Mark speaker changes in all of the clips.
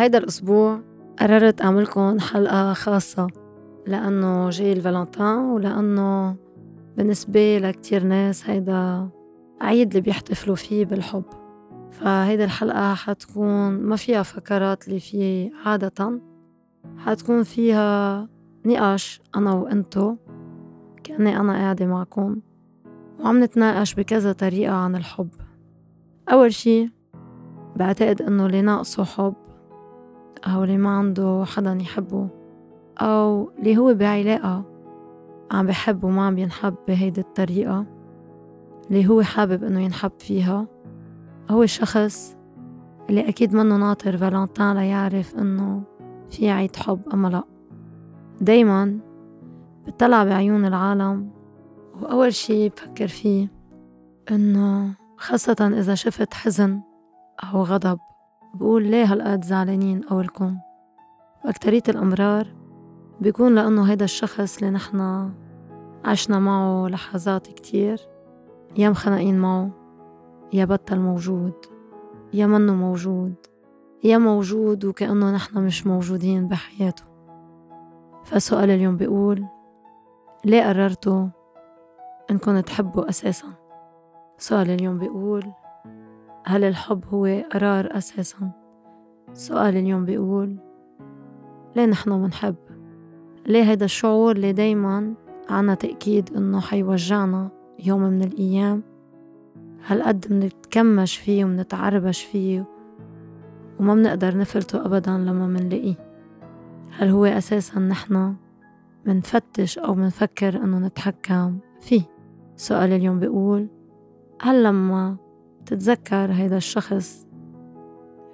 Speaker 1: هيدا الأسبوع قررت أعملكم حلقة خاصة لأنه جاي الفالنتين ولأنه بالنسبة لكتير ناس هيدا عيد اللي بيحتفلوا فيه بالحب. فهيدي الحلقة حتكون ما فيها فكرات اللي فيه عادة حتكون فيها نقاش أنا وإنتو كأني أنا قاعدة معكم وعم نتناقش بكذا طريقة عن الحب. أول شي بعتقد إنه اللي ناقصه حب أو اللي ما عنده حدا يحبه أو اللي هو بعلاقة عم بحب وما عم ينحب بهيدي الطريقة اللي هو حابب إنه ينحب فيها هو الشخص اللي أكيد منه ناطر فالنتين ليعرف إنه في عيد حب أما لأ. دايما بطلع بعيون العالم وأول شي بفكر فيه إنه خاصة إذا شفت حزن أو غضب بقول ليه هالقد زعلانين أولكم؟ وأكترية الأمرار بيكون لأنه هيدا الشخص اللي نحنا عشنا معه لحظات كتير يا مخنقين معه يا بطل موجود يا منه موجود يا موجود وكأنه نحنا مش موجودين بحياته. فسؤال اليوم بيقول ليه قررتوا إنكم تحبوا أساسا؟ سؤال اليوم بيقول هل الحب هو قرار أساسا؟ سؤال اليوم بيقول ليه نحن منحب؟ ليه هيدا الشعور اللي دايما عنا تأكيد إنه حيوجعنا يوم من الأيام؟ هالقد منتكمش فيه ومنتعربش فيه وما منقدر نفلته أبدا لما منلاقيه؟ هل هو أساسا نحن منفتش أو منفكر إنه نتحكم فيه؟ سؤال اليوم بيقول هل لما تتذكر هيدا الشخص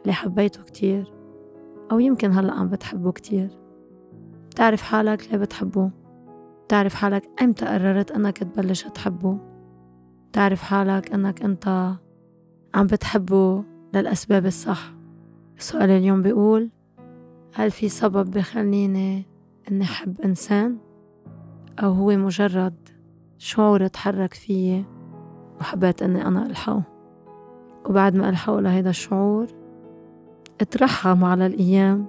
Speaker 1: اللي حبيته كتير؟ أو يمكن هلأ عم بتحبه كتير. بتعرف حالك ليه بتحبه؟ بتعرف حالك أمتى قررت أنك تبلش تحبه؟ بتعرف حالك أنك أنت عم بتحبه للأسباب الصح؟ السؤال اليوم بيقول هل في سبب بخليني إني أحب إنسان؟ أو هو مجرد شعور تحرك فيي وحبيت إني أنا ألحقه؟ وبعد ما ألحقه لهيدا الشعور اترحم على الأيام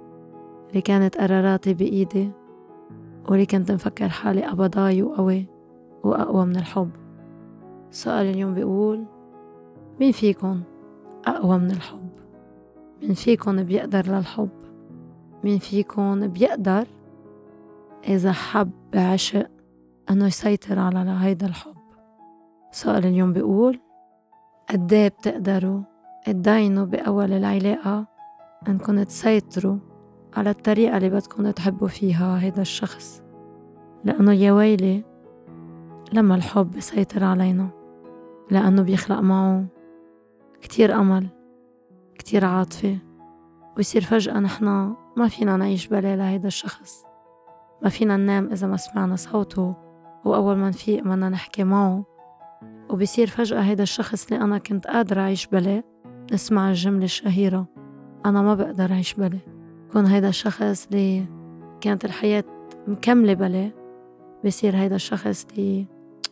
Speaker 1: اللي كانت قراراتي بإيدي واللي كنت مفكر حالي أبضاي وقوي وأقوى من الحب. سؤال اليوم بيقول مين فيكن أقوى من الحب؟ مين فيكن بيقدر للحب؟ مين فيكن بيقدر إذا حب بعشق أنه يسيطر على هيدا الحب؟ سؤال اليوم بيقول قديه بتقدروا تداينوا بأول العلاقة أنكم تسيطروا على الطريقة اللي بدكم تحبوا فيها هيدا الشخص؟ لأنه يا ويلي لما الحب يسيطر علينا لأنه بيخلق معه كتير أمل كتير عاطفة ويصير فجأة نحنا ما فينا نعيش بلا لهيدا الشخص. ما فينا ننام إذا ما سمعنا صوته وأول ما نفيق بدنا نحكي معه وبصير فجأة هيدا الشخص اللي أنا كنت قادرة أعيش بلاه نسمع الجملة الشهيرة أنا ما بقدر أعيش بلاه كون هيدا الشخص اللي كانت الحياة مكملة بلاه بصير هيدا الشخص اللي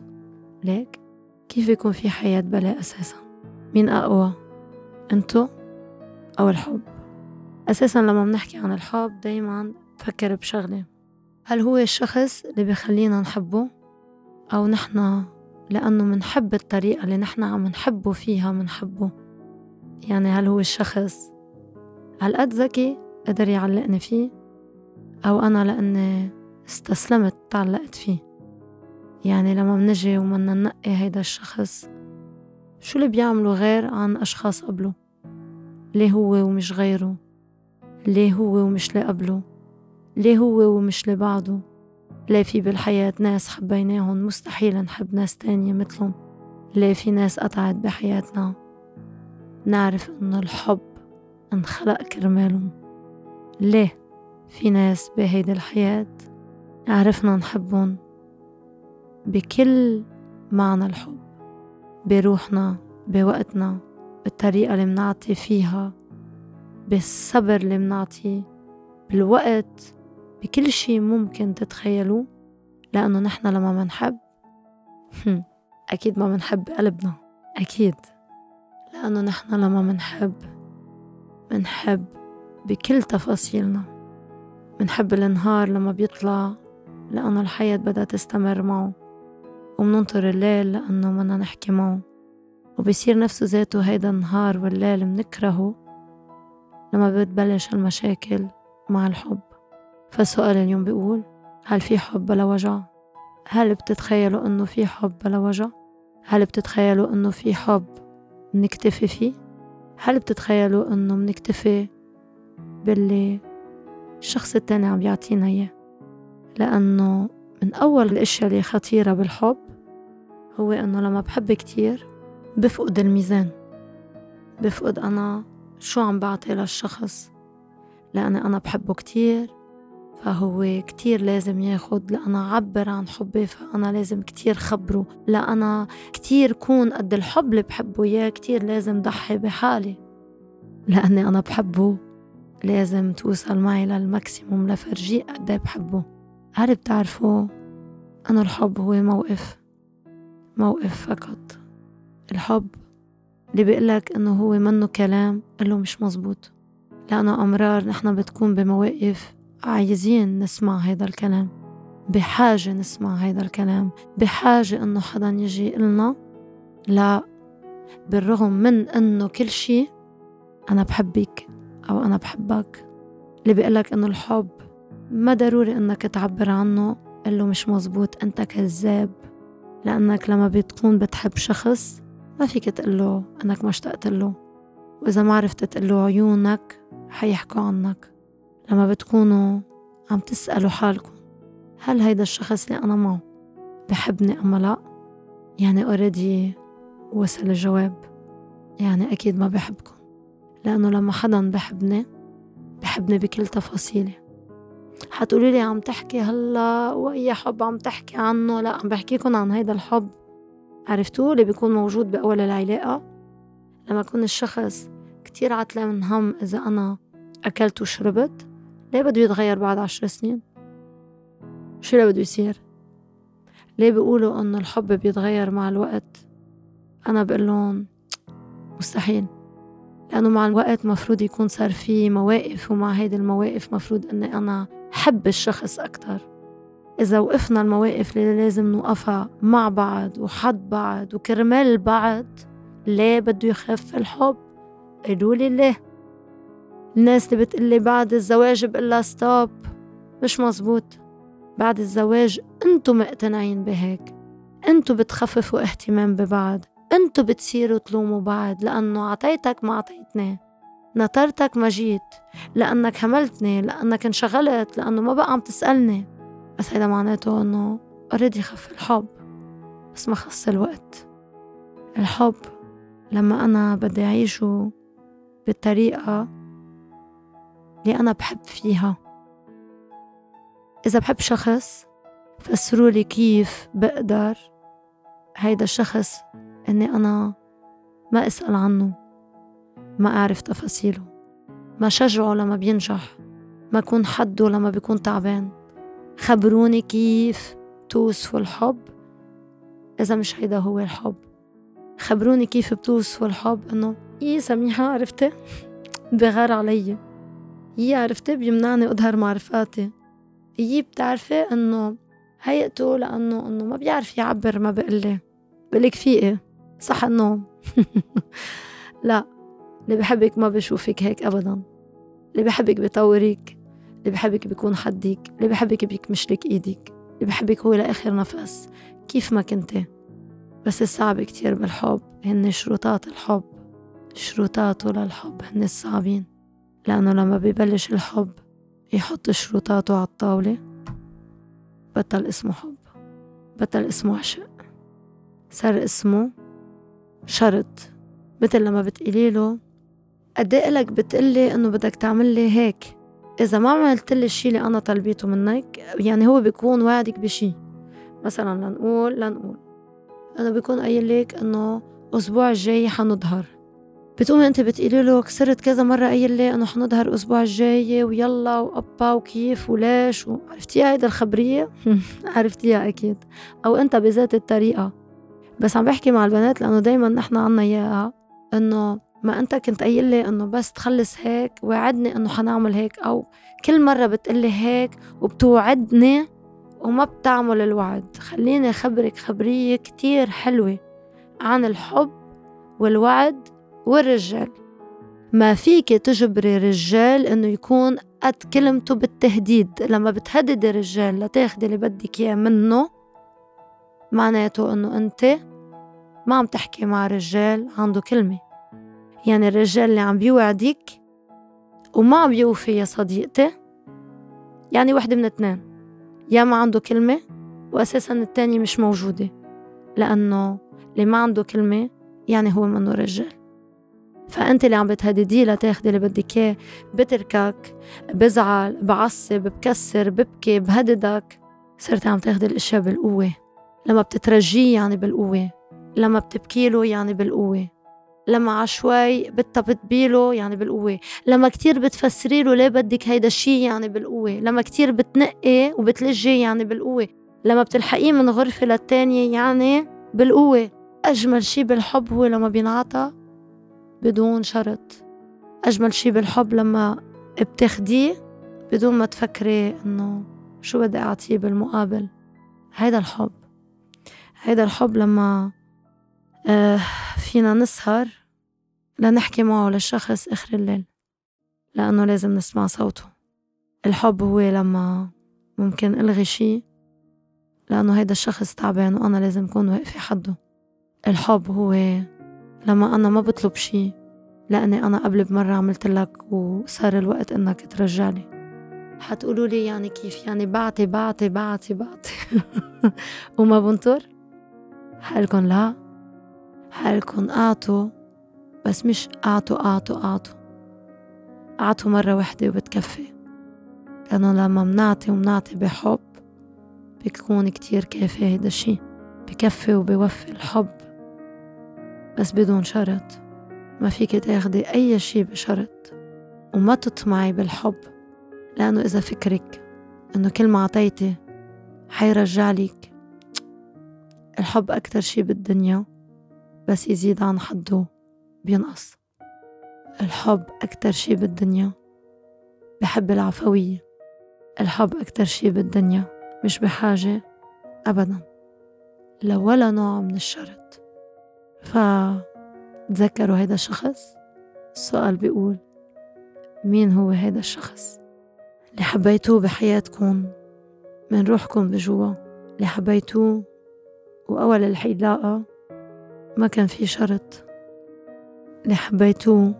Speaker 1: ليك؟ كيف يكون في حياة بلا أساسا؟ مين أقوى؟ أنتو أو الحب؟ أساسا لما بنحكي عن الحب دايما بفكر بشغلة. هل هو الشخص اللي بخلينا نحبه أو نحنا لأنه منحب الطريقة اللي نحنا عم نحبه فيها منحبه. يعني هل هو الشخص هالقد ذكي قدر يعلقني فيه؟ أو أنا لأني استسلمت تعلقت فيه؟ يعني لما منجي ومنا ننقي هيدا الشخص شو اللي بيعمله غير عن أشخاص قبله؟ ليه هو ومش غيره؟ ليه هو ومش لقبله؟ ليه هو ومش لبعضه؟ ليه في بالحياة ناس حبيناهم مستحيل نحب ناس تانية مثلهم. ليه في ناس قطعت بحياتنا. نعرف إنه الحب انخلق كرمالهم. ليه في ناس بهيدي الحياة عرفنا نحبهم؟ بكل معنى الحب بروحنا بوقتنا بالطريقة اللي منعطي فيها بالصبر اللي منعطيه بالوقت بكل شي ممكن تتخيلوه لأنه نحن لما منحب أكيد ما منحب قلبنا أكيد. لأنه نحن لما منحب منحب بكل تفاصيلنا. منحب النهار لما بيطلع لأنه الحياة بدها تستمر معه. ومننطر الليل لأنه بدنا نحكي معه. وبصير نفسه ذاته هيدا النهار والليل منكرهه لما بتبلش المشاكل مع الحب. فالسؤال اليوم بيقول هل في حب بلا وجع؟ هل بتتخيلوا إنه في حب بلا وجع؟ هل بتتخيلوا إنه في حب منكتفي فيه؟ هل بتتخيلوا إنه منكتفي باللي الشخص التاني عم يعطينا إياه؟ لأنه من أول الأشياء اللي خطيرة بالحب هو إنه لما بحب كتير بفقد الميزان بفقد أنا شو عم بعطي للشخص لأني أنا بحبه كتير فهو كتير لازم ياخد لأنا عبر عن حبي فأنا لازم كتير خبره لأنا كتير كون قد الحب اللي بحبه إياه كتير لازم ضحي بحالي. لأني أنا بحبه لازم توصل معي للماكسيموم لفرجيه قد إيه بحبه. هل بتعرفوا أنه الحب هو موقف؟ موقف فقط. الحب اللي بيقلك إنه هو منه كلام قله مش مزبوط. لأنه أمرار نحن بتكون بمواقف عايزين نسمع هيدا الكلام. بحاجة نسمع هيدا الكلام. بحاجة إنه حدا يجي يقلنا لا بالرغم من إنه كل شي أنا بحبك أو أنا بحبك. اللي بيقلك إنه الحب ما ضروري إنك تعبر عنه قله مش مزبوط أنت كذاب. لأنك لما بتكون بتحب شخص ما فيك تقله أنك ما اشتقت له. وإذا ما عرفت تقله عيونك حيحكوا عنك. لما بتكونوا عم تسألوا حالكم هل هيدا الشخص اللي أنا معه بحبني أم لا؟ يعني اوريدي وصل الجواب. يعني أكيد ما بحبكم لأنه لما حدا بحبني بحبني بكل تفاصيلي. حتقولي لي عم تحكي هلا وأي حب عم تحكي عنه؟ لا عم بحكيكم عن هيدا الحب. عرفتوا اللي بيكون موجود بأول العلاقة؟ لما يكون الشخص كتير عتلة من هم إذا أنا أكلت وشربت ليه بده يتغير بعد عشر سنين؟ شو اللي بده يصير؟ ليه بيقولوا إنه الحب بيتغير مع الوقت؟ أنا بقول لهم مستحيل لأنه مع الوقت مفروض يكون صار في مواقف ومع هيدي المواقف مفروض إني أنا حب الشخص أكتر. إذا وقفنا المواقف اللي لازم نوقفها مع بعض وحد بعض وكرمال بعض ليه بده يخف الحب؟ قولوا لي ليه. الناس اللي بتقلي بعد الزواج بقلها ستوب مش مزبوط بعد الزواج انتو مقتنعين بهيك. انتو بتخففوا اهتمام ببعض. انتو بتصيروا تلوموا بعض لأنه عطيتك ما عطيتني. نطرتك ما جيت. لأنك هملتني لأنك انشغلت. لأنه ما بقى عم تسألني. بس هيدا معناته أنه أريد يخف الحب. بس ما خص الوقت. الحب لما أنا بدي أعيشه بالطريقة اللي أنا بحب فيها. إذا بحب شخص فسرولي كيف بقدر هيدا الشخص إني أنا ما أسأل عنه ما أعرف تفاصيله ما شجعه لما بينجح ما أكون حده لما بيكون تعبان. خبروني كيف توصفوا الحب. إذا مش هيدا هو الحب. خبروني كيف بتوصفوا الحب إنه إيه سميحة عرفتي؟ بغار علي. يي عرفتي بيمنعني أظهر معرفاتي. يي بتعرفي إنه هيئته لأنه إنه ما بيعرف يعبر ما بقلي بقلك فيقي صح النوم لا اللي بحبك ما بشوفك هيك أبدا. اللي بحبك بيطورك اللي بحبك بيكون حدك اللي بحبك بيكمشلك إيدك. اللي بحبك هو لآخر نفس. كيف ما كنتي. بس الصعب كتير بالحب. هن شروطات الحب. شروطاته للحب. هن الصعبين. لأنه لما بيبلش الحب يحط شروطاته على الطاولة بطل اسمه حب بطل اسمه عشق صار اسمه شرط. مثل لما بتقولي له قد إيه إلك بتقلي إنه بدك تعمل لي هيك؟ إذا ما عملت لي الشيء اللي أنا طلبيته منك يعني هو بيكون وعدك بشيء مثلا لنقول لنقول انه بيكون قايل لك إنه الأسبوع الجاي حنظهر. بتقومي انت بتقولي له كسرت كذا مرة قايل لي إنه حنظهر الأسبوع الجاي ويلا وأبا وكيف وليش عرفتيها هيدا الخبرية؟ عرفتيها أكيد. أو أنت بذات الطريقة. بس عم بحكي مع البنات لأنه دايما نحن عنا إياها. إنه ما أنت كنت قايل لي إنه بس تخلص هيك وعدني إنه حنعمل هيك. أو كل مرة بتقلي هيك وبتوعدني وما بتعمل الوعد. خليني أخبرك خبرية كتير حلوة عن الحب والوعد والرجال. ما فيك تجبري رجال إنه يكون قد كلمته بالتهديد. لما بتهددي رجال لتاخدي اللي بدك إياه منه معناته إنه أنت ما عم تحكي مع رجال عنده كلمة. يعني الرجال اللي عم بيوعدك وما عم بيوفي يا صديقتي يعني وحدة من اتنين يا ما عنده كلمة وأساسا التانية مش موجودة لأنه اللي ما عنده كلمة يعني هو منه رجال. فأنت اللي عم بتهدديه لتاخدي اللي بدك إياه بتركك بزعل بعصب بكسر ببكي بهددك. صرتي عم تاخدي الأشياء بالقوة. لما بتترجيه يعني بالقوة. لما بتبكي له يعني بالقوة. لما عشوي بتطبطبيله يعني بالقوة. لما كتير بتفسري له ليه بدك هيدا الشي يعني بالقوة. لما كتير بتنقي وبتلجي يعني بالقوة. لما بتلحقيه من غرفة للتانية يعني بالقوة. أجمل شي بالحب هو لما بينعطى. بدون شرط. أجمل شي بالحب لما بتاخديه بدون ما تفكري إنه شو بدي أعطيه بالمقابل. هيدا الحب. هيدا الحب لما آه فينا نسهر لنحكي معه للشخص آخر الليل لأنه لازم نسمع صوته. الحب هو لما ممكن ألغي شي لأنه هيدا الشخص تعبان وأنا لازم أكون واقفة حده. الحب هو لما أنا ما بطلب شي لأني أنا قبل بمرة عملت لك وصار الوقت إنك ترجعلي حتقولوا لي يعني كيف؟ يعني بعتي بعتي بعتي بعتي. وما بنطر؟ حقلكن لا. حقلكن أعطوا. بس مش أعطوا أعطوا أعطوا. أعطوا مرة وحدة وبتكفي. لأنه لما منعطي ومنعطي بحب. بيكون كتير كافي هيدا الشي. بكفي وبيوفي الحب. بس بدون شرط. ما فيك تاخدي أي شي بشرط. وما تطمعي بالحب لأنه إذا فكرك إنه كل ما عطيتي حيرجع لك الحب أكتر شي بالدنيا بس يزيد عن حده بينقص. الحب أكتر شي بالدنيا بحب العفوية. الحب أكتر شي بالدنيا مش بحاجة أبدا. لولا نوع من الشرط. فتذكروا هيدا الشخص؟ السؤال بيقول مين هو هيدا الشخص؟ اللي حبيتوه بحياتكم من روحكم بجوا؟ اللي حبيتوه وأول الحلاقة ما كان في شرط. اللي حبيتوه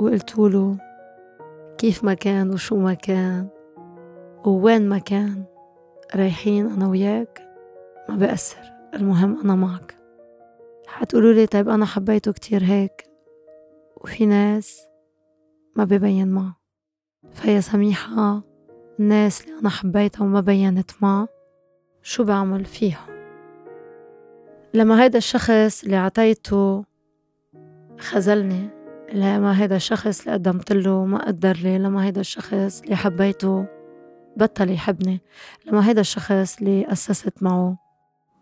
Speaker 1: وقلتوله كيف ما كان وشو ما كان ووين ما كان رايحين أنا وياك؟ ما بأثر المهم أنا معك. حتقولوا لي طيب أنا حبيته كتير هيك وفي ناس ما ببين معه. فيا سميحة الناس اللي أنا حبيتها وما بينت معه شو بعمل فيها؟ لما هيدا الشخص اللي عطيته خذلني لما هيدا الشخص اللي قدمت له ما قدر لي لما هيدا الشخص اللي حبيته بطل يحبني لما هيدا الشخص اللي أسست معه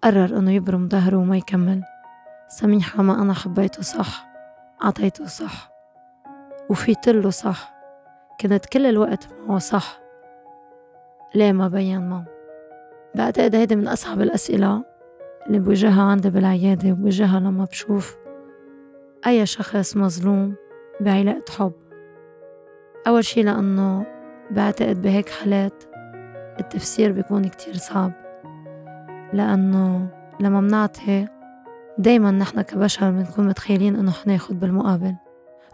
Speaker 1: قرر إنه يبرم ظهره وما يكمل. سميحة ما أنا حبيته صح عطيته صح وفيتله صح كنت كل الوقت معه صح. ليه ما بين معه بعتقد هيدي من أصعب الأسئلة اللي بوجهها عندي بالعيادة وبوجهها لما بشوف أي شخص مظلوم بعلاقة حب. أول شي لأنه بعتقد بهيك حالات التفسير بيكون كتير صعب لأنه لما منعطي دايما نحن كبشر بنكون متخيلين إنه حناخد بالمقابل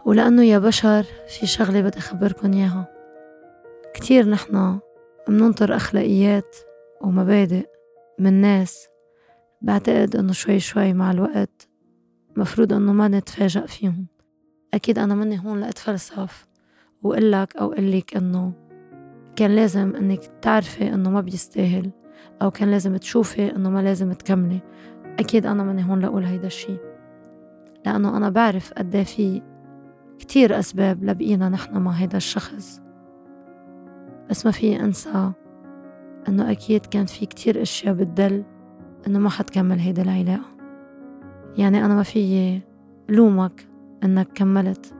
Speaker 1: ولأنه يا بشر في شغلة بدي أخبركن إياها. كتير نحن مننطر أخلاقيات ومبادئ من ناس بعتقد إنه شوي شوي مع الوقت مفروض إنه ما نتفاجأ فيهم. أكيد أنا مني هون لأتفلسف وقلك أو قلك إنه كان لازم إنك تعرفي إنه ما بيستاهل أو كان لازم تشوفي إنه ما لازم تكملي. أكيد أنا مني هون لأقول هيدا الشي. لأنه أنا بعرف قد في كتير أسباب لبقينا نحن مع هيدا الشخص. بس ما في أنسى إنه أكيد كان في كتير أشياء بتدل إنه ما حتكمل هيدا العلاقة. يعني أنا ما في لومك إنك كملت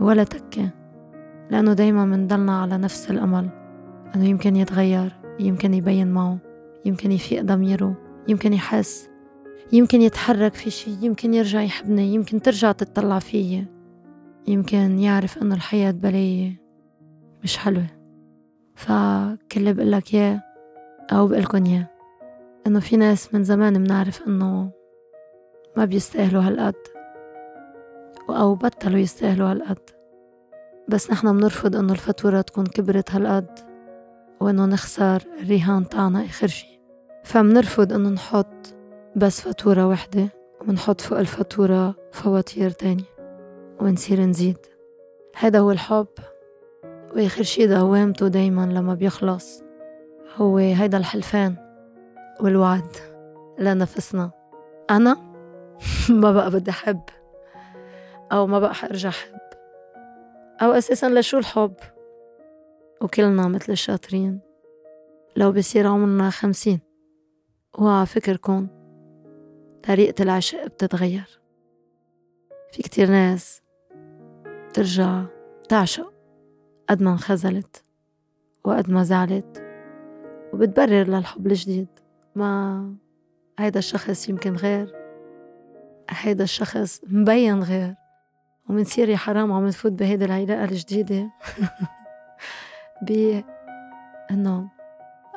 Speaker 1: ولا تكة لأنه دايما منضلنا على نفس الأمل إنه يمكن يتغير يمكن يبين معه يمكن يفيق ضميره يمكن يحس يمكن يتحرك في شي يمكن يرجع يحبني يمكن ترجع تتطلع فيي يمكن يعرف إنه الحياة بلاية مش حلوة. فكل بقلك ياه أو بقلكن ياه إنه في ناس من زمان منعرف إنه ما بيستاهلوا هالقد أو بطلوا يستاهلوا هالقد. بس نحنا بنرفض إنه الفاتورة تكون كبرت هالقد وإنه نخسر الرهان تاعنا آخر شي. فمنرفض إنه نحط بس فاتورة وحدة ومنحط فوق الفاتورة فواتير تانية ونصير نزيد. هذا هو الحب وآخر شي دوامته دايما لما بيخلص هو هيدا الحلفان والوعد لنفسنا. أنا ما بقى بدي أحب أو ما بقى حأرجع أحب أو أساسا لشو الحب؟ وكلنا مثل الشاطرين. لو بصير عمرنا خمسين وعلى فكركم طريقة العشق بتتغير. في كتير ناس ترجع تعشق قد ما انخزلت وقد ما زعلت وبتبرر للحب الجديد. ما هيدا الشخص يمكن غير هيدا الشخص مبين غير ومنصير يا حرام عم نفوت بهيدي العلاقة الجديدة. ب إنه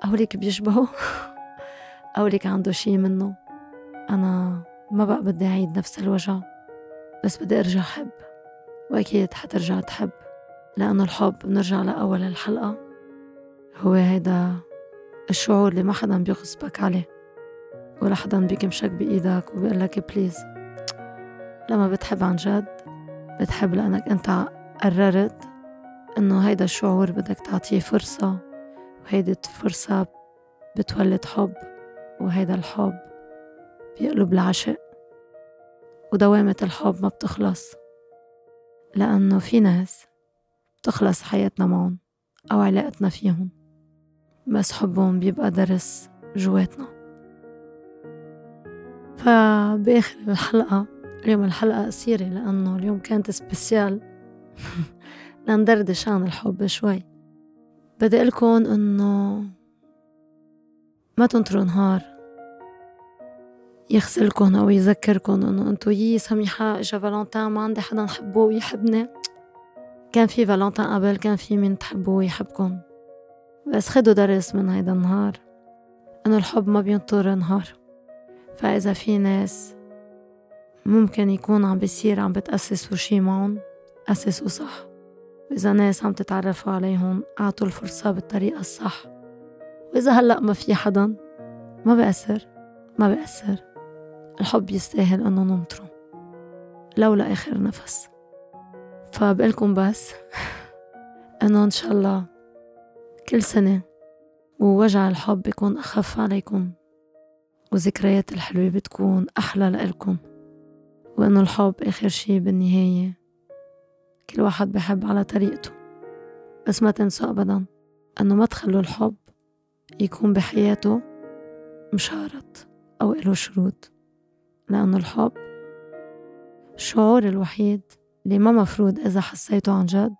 Speaker 1: أوليك بيشبهوا أوليك عنده شي منه. أنا ما بقى بدي أعيد نفس الوجع بس بدي أرجع أحب وأكيد حترجع تحب لأنه الحب بنرجع لأول الحلقة. هو هيدا الشعور اللي ما حدا بيغصبك عليه ولا حدا بيكمشك بإيدك وبيقلك بليز لما بتحب عن جد بتحب لأنك أنت قررت إنه هيدا الشعور بدك تعطيه فرصة وهيدي الفرصة بتولد حب وهيدا الحب بيقلب العشق ودوامة الحب ما بتخلص لأنه في ناس بتخلص حياتنا معهم أو علاقتنا فيهم بس حبهم بيبقى درس جواتنا. فبآخر الحلقة اليوم الحلقة قصيرة لأنه اليوم كانت سبيسيال لندردش عن الحب شوي. بدي أقولكن إنه ما تنطروا نهار يغسلكن أو يذكركن. إنه أنتو يي سميحة إجا فالنتين ما عندي حدا نحبه ويحبني كان في فالنتين قبل كان في مين تحبه ويحبكن بس خدوا درس من هيدا النهار. إنه الحب ما بينطر نهار. فإذا في ناس ممكن يكون عم بيصير عم بتأسسوا شي معهم أسسوا صح. وإذا ناس عم تتعرفوا عليهم أعطوا الفرصة بالطريقة الصح. وإذا هلأ ما في حدا ما بأثر ما بأثر. الحب يستاهل إنه ننطره لو لآخر نفس. فبقلكم بس إنه إن شاء الله كل سنة ووجع الحب بيكون أخف عليكم وذكريات الحلوة بتكون أحلى لإلكم وإنه الحب آخر شي بالنهاية كل واحد بحب على طريقته. بس ما تنسوا أبدا أنه ما تخلوا الحب يكون بحياته مشارط أو إله شروط. لأنه الحب. الشعور الوحيد اللي ما مفروض إذا حسيته عن جد.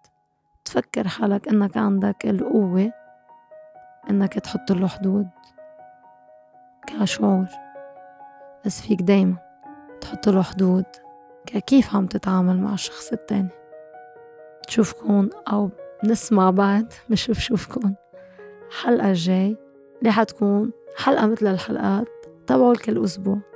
Speaker 1: تفكر حالك إنك عندك القوة إنك تحط له حدود. كشعور. بس فيك دايما تحط له حدود كيف عم تتعامل مع الشخص التاني. تشوفكن أو نسمع بعض مش بشوفكن الحلقة الجاي اللي حتكون حلقة مثل الحلقات تبعوا كل أسبوع.